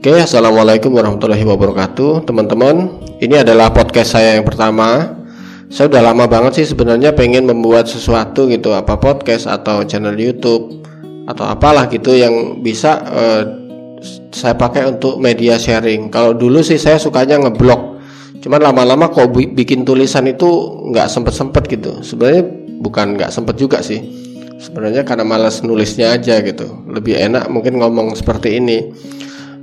Oke, assalamualaikum warahmatullahi wabarakatuh, teman-teman. Ini adalah podcast saya yang pertama. Saya udah lama banget sih sebenarnya pengen membuat sesuatu gitu, apa podcast atau channel YouTube atau apalah gitu yang bisa uh, saya pakai untuk media sharing. Kalau dulu sih saya sukanya ngeblog, cuman lama-lama kok bikin tulisan itu nggak sempet-sempet gitu. Sebenarnya bukan nggak sempet juga sih. Sebenarnya karena malas nulisnya aja gitu. Lebih enak mungkin ngomong seperti ini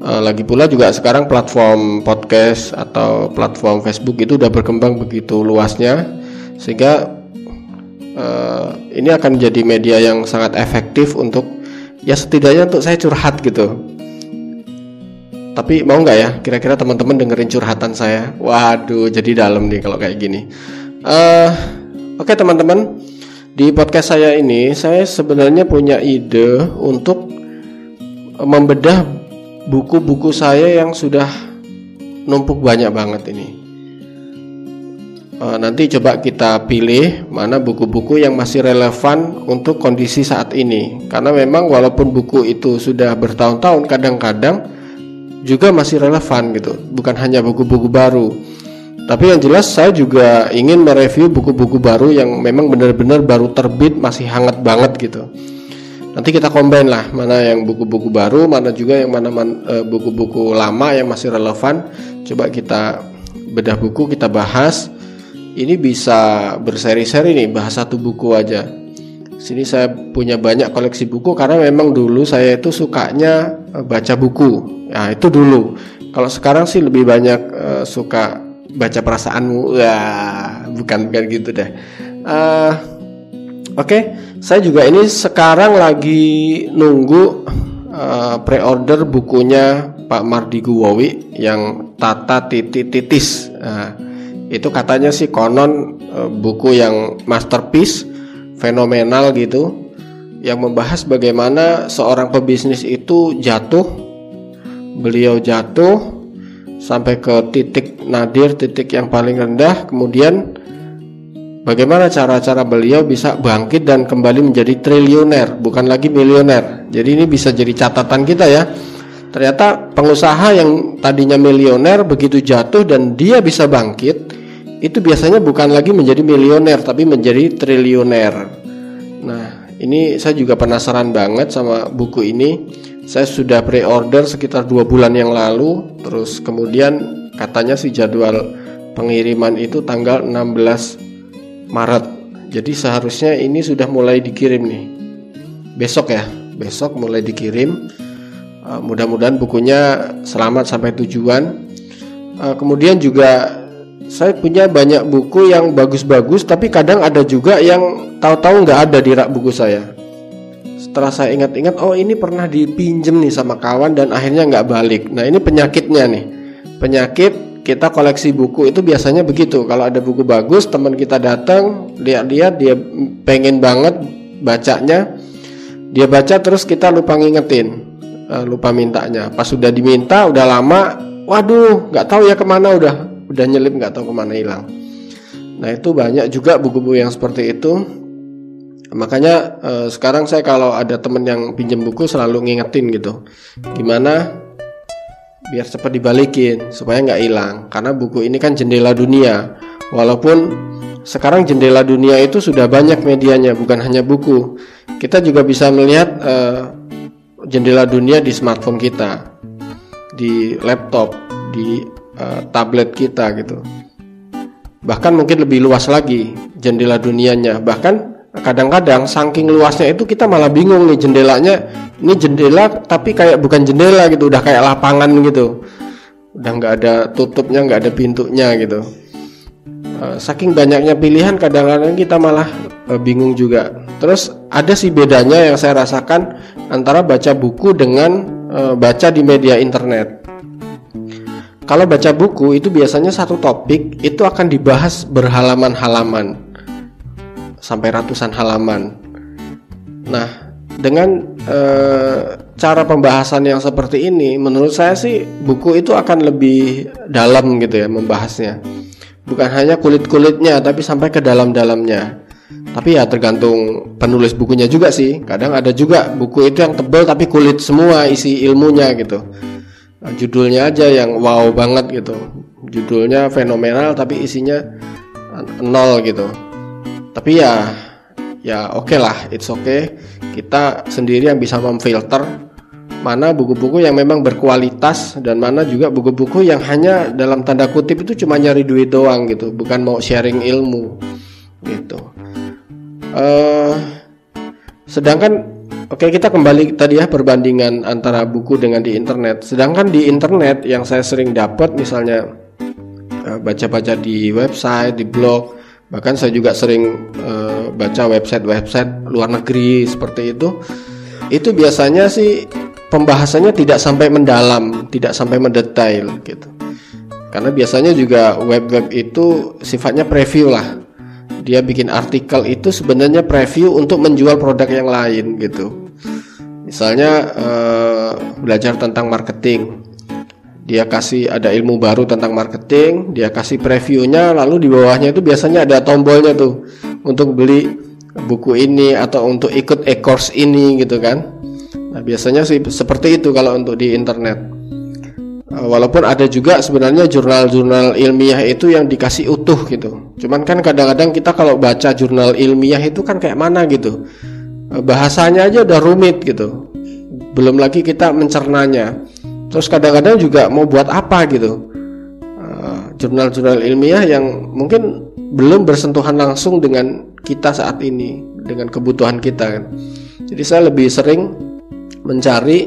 lagi pula juga sekarang platform podcast atau platform Facebook itu udah berkembang begitu luasnya sehingga uh, ini akan menjadi media yang sangat efektif untuk ya setidaknya untuk saya curhat gitu. Tapi mau nggak ya kira-kira teman-teman dengerin curhatan saya? Waduh, jadi dalam nih kalau kayak gini. Uh, Oke okay, teman-teman, di podcast saya ini saya sebenarnya punya ide untuk membedah buku-buku saya yang sudah numpuk banyak banget ini. Uh, nanti coba kita pilih mana buku-buku yang masih relevan untuk kondisi saat ini. Karena memang walaupun buku itu sudah bertahun-tahun, kadang-kadang juga masih relevan gitu. Bukan hanya buku-buku baru. Tapi yang jelas saya juga ingin mereview buku-buku baru yang memang benar-benar baru terbit, masih hangat banget gitu nanti kita combine lah mana yang buku-buku baru mana juga yang mana eh, buku-buku lama yang masih relevan. Coba kita bedah buku kita bahas. Ini bisa berseri-seri nih bahas satu buku aja. Sini saya punya banyak koleksi buku karena memang dulu saya itu sukanya baca buku. Ya itu dulu. Kalau sekarang sih lebih banyak uh, suka baca perasaanmu. Ya bukan bukan gitu deh. Uh, oke. okay saya juga ini sekarang lagi nunggu uh, pre-order bukunya Pak Mardi Guwowi yang Tata Titi Titis. Nah, itu katanya sih konon uh, buku yang masterpiece, fenomenal gitu, yang membahas bagaimana seorang pebisnis itu jatuh, beliau jatuh sampai ke titik nadir, titik yang paling rendah, kemudian Bagaimana cara-cara beliau bisa bangkit dan kembali menjadi triliuner, bukan lagi milioner. Jadi ini bisa jadi catatan kita ya. Ternyata pengusaha yang tadinya milioner begitu jatuh dan dia bisa bangkit, itu biasanya bukan lagi menjadi milioner tapi menjadi triliuner. Nah, ini saya juga penasaran banget sama buku ini. Saya sudah pre-order sekitar dua bulan yang lalu, terus kemudian katanya sih jadwal pengiriman itu tanggal 16 Maret. Jadi seharusnya ini sudah mulai dikirim nih. Besok ya, besok mulai dikirim. Uh, mudah-mudahan bukunya selamat sampai tujuan. Uh, kemudian juga saya punya banyak buku yang bagus-bagus, tapi kadang ada juga yang tahu-tahu nggak ada di rak buku saya. Setelah saya ingat-ingat, oh ini pernah dipinjem nih sama kawan dan akhirnya nggak balik. Nah ini penyakitnya nih, penyakit kita koleksi buku itu biasanya begitu. Kalau ada buku bagus teman kita datang lihat-lihat dia pengen banget bacanya. Dia baca terus kita lupa ngingetin uh, lupa mintanya. Pas sudah diminta udah lama waduh nggak tahu ya ke mana udah udah nyelip nggak tahu ke mana hilang. Nah itu banyak juga buku-buku yang seperti itu. Makanya uh, sekarang saya kalau ada temen yang pinjam buku selalu ngingetin gitu. Gimana biar cepat dibalikin supaya nggak hilang. Karena buku ini kan jendela dunia. Walaupun sekarang jendela dunia itu sudah banyak medianya bukan hanya buku. Kita juga bisa melihat uh, jendela dunia di smartphone kita di laptop di uh, tablet kita gitu. Bahkan mungkin lebih luas lagi jendela dunianya. Bahkan kadang-kadang saking luasnya itu kita malah bingung nih jendelanya ini jendela tapi kayak bukan jendela gitu udah kayak lapangan gitu. Udah nggak ada tutupnya nggak ada pintunya gitu. Uh, saking banyaknya pilihan kadang-kadang kita malah uh, bingung juga. Terus ada sih bedanya yang saya rasakan antara baca buku dengan uh, baca di media internet. Kalau baca buku itu biasanya satu topik itu akan dibahas berhalaman-halaman sampai ratusan halaman. Nah, dengan e, cara pembahasan yang seperti ini, menurut saya sih buku itu akan lebih dalam gitu ya membahasnya. Bukan hanya kulit-kulitnya, tapi sampai ke dalam-dalamnya. Tapi ya tergantung penulis bukunya juga sih. Kadang ada juga buku itu yang tebal tapi kulit semua isi ilmunya gitu. Nah, judulnya aja yang wow banget gitu judulnya fenomenal tapi isinya nol gitu tapi ya ya oke okay lah it's okay kita sendiri yang bisa memfilter mana buku-buku yang memang berkualitas dan mana juga buku-buku yang hanya dalam tanda kutip itu cuma nyari duit doang gitu bukan mau sharing ilmu gitu uh, sedangkan Oke kita kembali tadi ya perbandingan antara buku dengan di internet. Sedangkan di internet yang saya sering dapat misalnya eh, baca-baca di website, di blog, bahkan saya juga sering uh, baca website-website luar negeri seperti itu. Itu biasanya sih pembahasannya tidak sampai mendalam, tidak sampai mendetail gitu. Karena biasanya juga web-web itu sifatnya preview lah dia bikin artikel itu sebenarnya preview untuk menjual produk yang lain gitu. Misalnya uh, belajar tentang marketing, dia kasih ada ilmu baru tentang marketing, dia kasih previewnya, lalu di bawahnya itu biasanya ada tombolnya tuh untuk beli buku ini atau untuk ikut e-course ini gitu kan. Nah biasanya sih seperti itu kalau untuk di internet. Eh, walaupun ada juga sebenarnya jurnal-jurnal ilmiah itu yang dikasih utuh gitu. Cuman kan kadang-kadang kita kalau baca jurnal ilmiah itu kan kayak mana gitu. Eh, bahasanya aja udah rumit gitu. Belum lagi kita mencernanya. Terus kadang-kadang juga mau buat apa gitu. Eh, jurnal-jurnal ilmiah yang mungkin belum bersentuhan langsung dengan kita saat ini, dengan kebutuhan kita kan. Jadi saya lebih sering mencari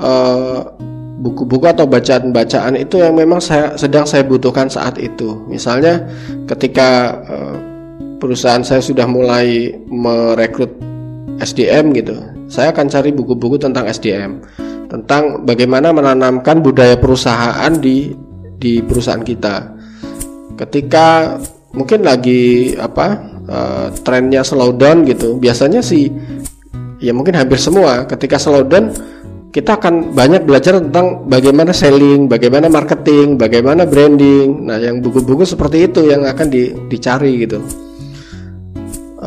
uh, buku-buku atau bacaan-bacaan itu yang memang saya sedang saya butuhkan saat itu. Misalnya ketika uh, perusahaan saya sudah mulai merekrut SDM gitu, saya akan cari buku-buku tentang SDM, tentang bagaimana menanamkan budaya perusahaan di di perusahaan kita. Ketika mungkin lagi apa uh, trennya slow down gitu, biasanya sih ya mungkin hampir semua ketika slow down kita akan banyak belajar tentang bagaimana selling, bagaimana marketing, bagaimana branding. Nah, yang buku-buku seperti itu yang akan di, dicari gitu.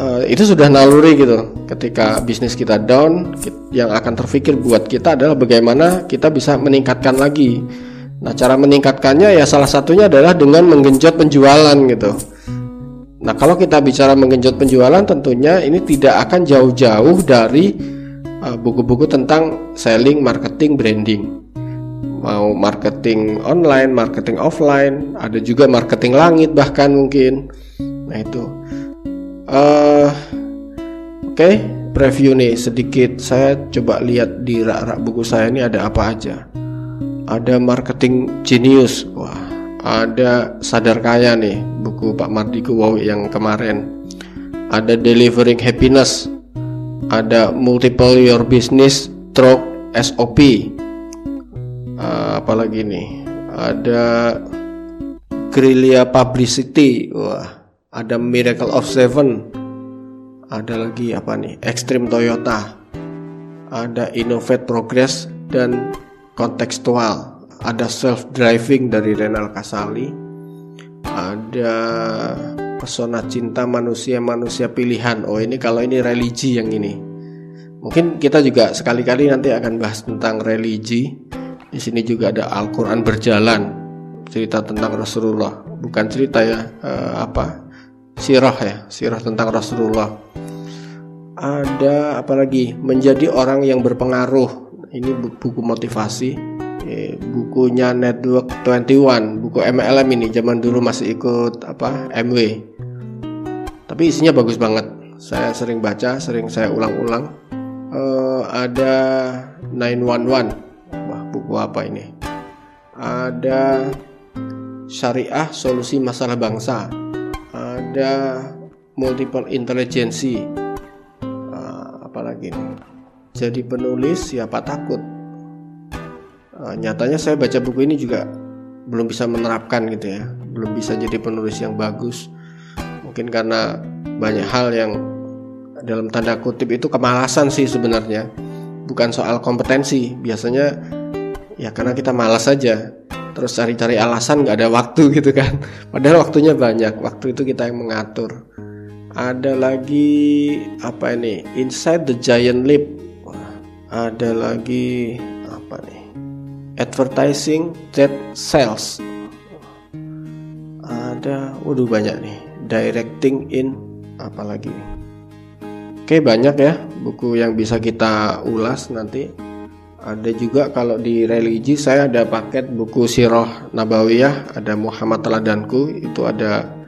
Uh, itu sudah naluri gitu. Ketika bisnis kita down, yang akan terpikir buat kita adalah bagaimana kita bisa meningkatkan lagi. Nah, cara meningkatkannya ya salah satunya adalah dengan menggenjot penjualan gitu. Nah, kalau kita bicara menggenjot penjualan, tentunya ini tidak akan jauh-jauh dari Eh, buku-buku tentang selling, marketing, branding. Mau marketing online, marketing offline, ada juga marketing langit bahkan mungkin. Nah itu. Uh, Oke, okay, preview nih sedikit. Saya coba lihat di rak-rak buku saya ini ada apa aja. Ada marketing genius, wah. Ada sadar kaya nih, buku Pak Mardiko Wow yang kemarin. Ada delivering happiness, ada multiple your business stroke SOP uh, apalagi nih ada guerrilla publicity wah ada miracle of seven. Ada lagi apa nih? Extreme Toyota. Ada innovate progress dan kontekstual ada self driving dari Renal Kasali. Ada pesona cinta manusia manusia pilihan. Oh ini kalau ini religi yang ini. Mungkin kita juga sekali-kali nanti akan bahas tentang religi. Di sini juga ada Al-Quran berjalan, cerita tentang Rasulullah, bukan cerita ya uh, apa sirah ya, sirah tentang Rasulullah. Ada apa lagi? Menjadi orang yang berpengaruh. Ini buku motivasi. Bukunya Network 21 buku MLM ini zaman dulu masih ikut apa MW tapi isinya bagus banget. Saya sering baca sering saya ulang-ulang. Uh, ada 911 wah buku apa ini? Ada syariah solusi masalah bangsa ada multiple intelligence uh, apalagi ini jadi penulis siapa takut? Uh, nyatanya saya baca buku ini juga belum bisa menerapkan gitu ya. Belum bisa jadi penulis yang bagus. Mungkin karena banyak hal yang dalam tanda kutip itu kemalasan sih sebenarnya. Bukan soal kompetensi. Biasanya ya karena kita malas saja terus cari-cari alasan nggak ada waktu gitu kan. Padahal waktunya banyak. Waktu itu kita yang mengatur. Ada lagi apa ini? Inside the Giant Leap. Ada lagi apa nih? Advertising that sells ada waduh banyak nih. Directing in apalagi oke banyak ya. Buku yang bisa kita ulas nanti ada juga kalau di religi saya ada paket buku Sirah Nabawiyah ada Muhammad Teladanku itu ada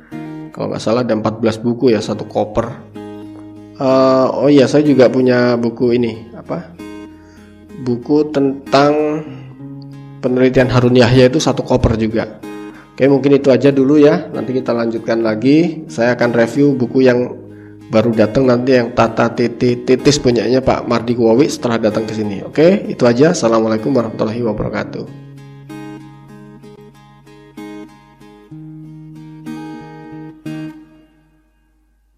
kalau nggak salah ada 14 buku ya satu koper. Uh, oh iya saya juga punya buku ini apa? Buku tentang penelitian Harun Yahya itu satu koper juga. Oke mungkin itu aja dulu ya. Nanti kita lanjutkan lagi. Saya akan review buku yang baru datang nanti yang tata titi titis punyanya Pak Mardi Kuwawi setelah datang ke sini. Oke itu aja. Assalamualaikum warahmatullahi wabarakatuh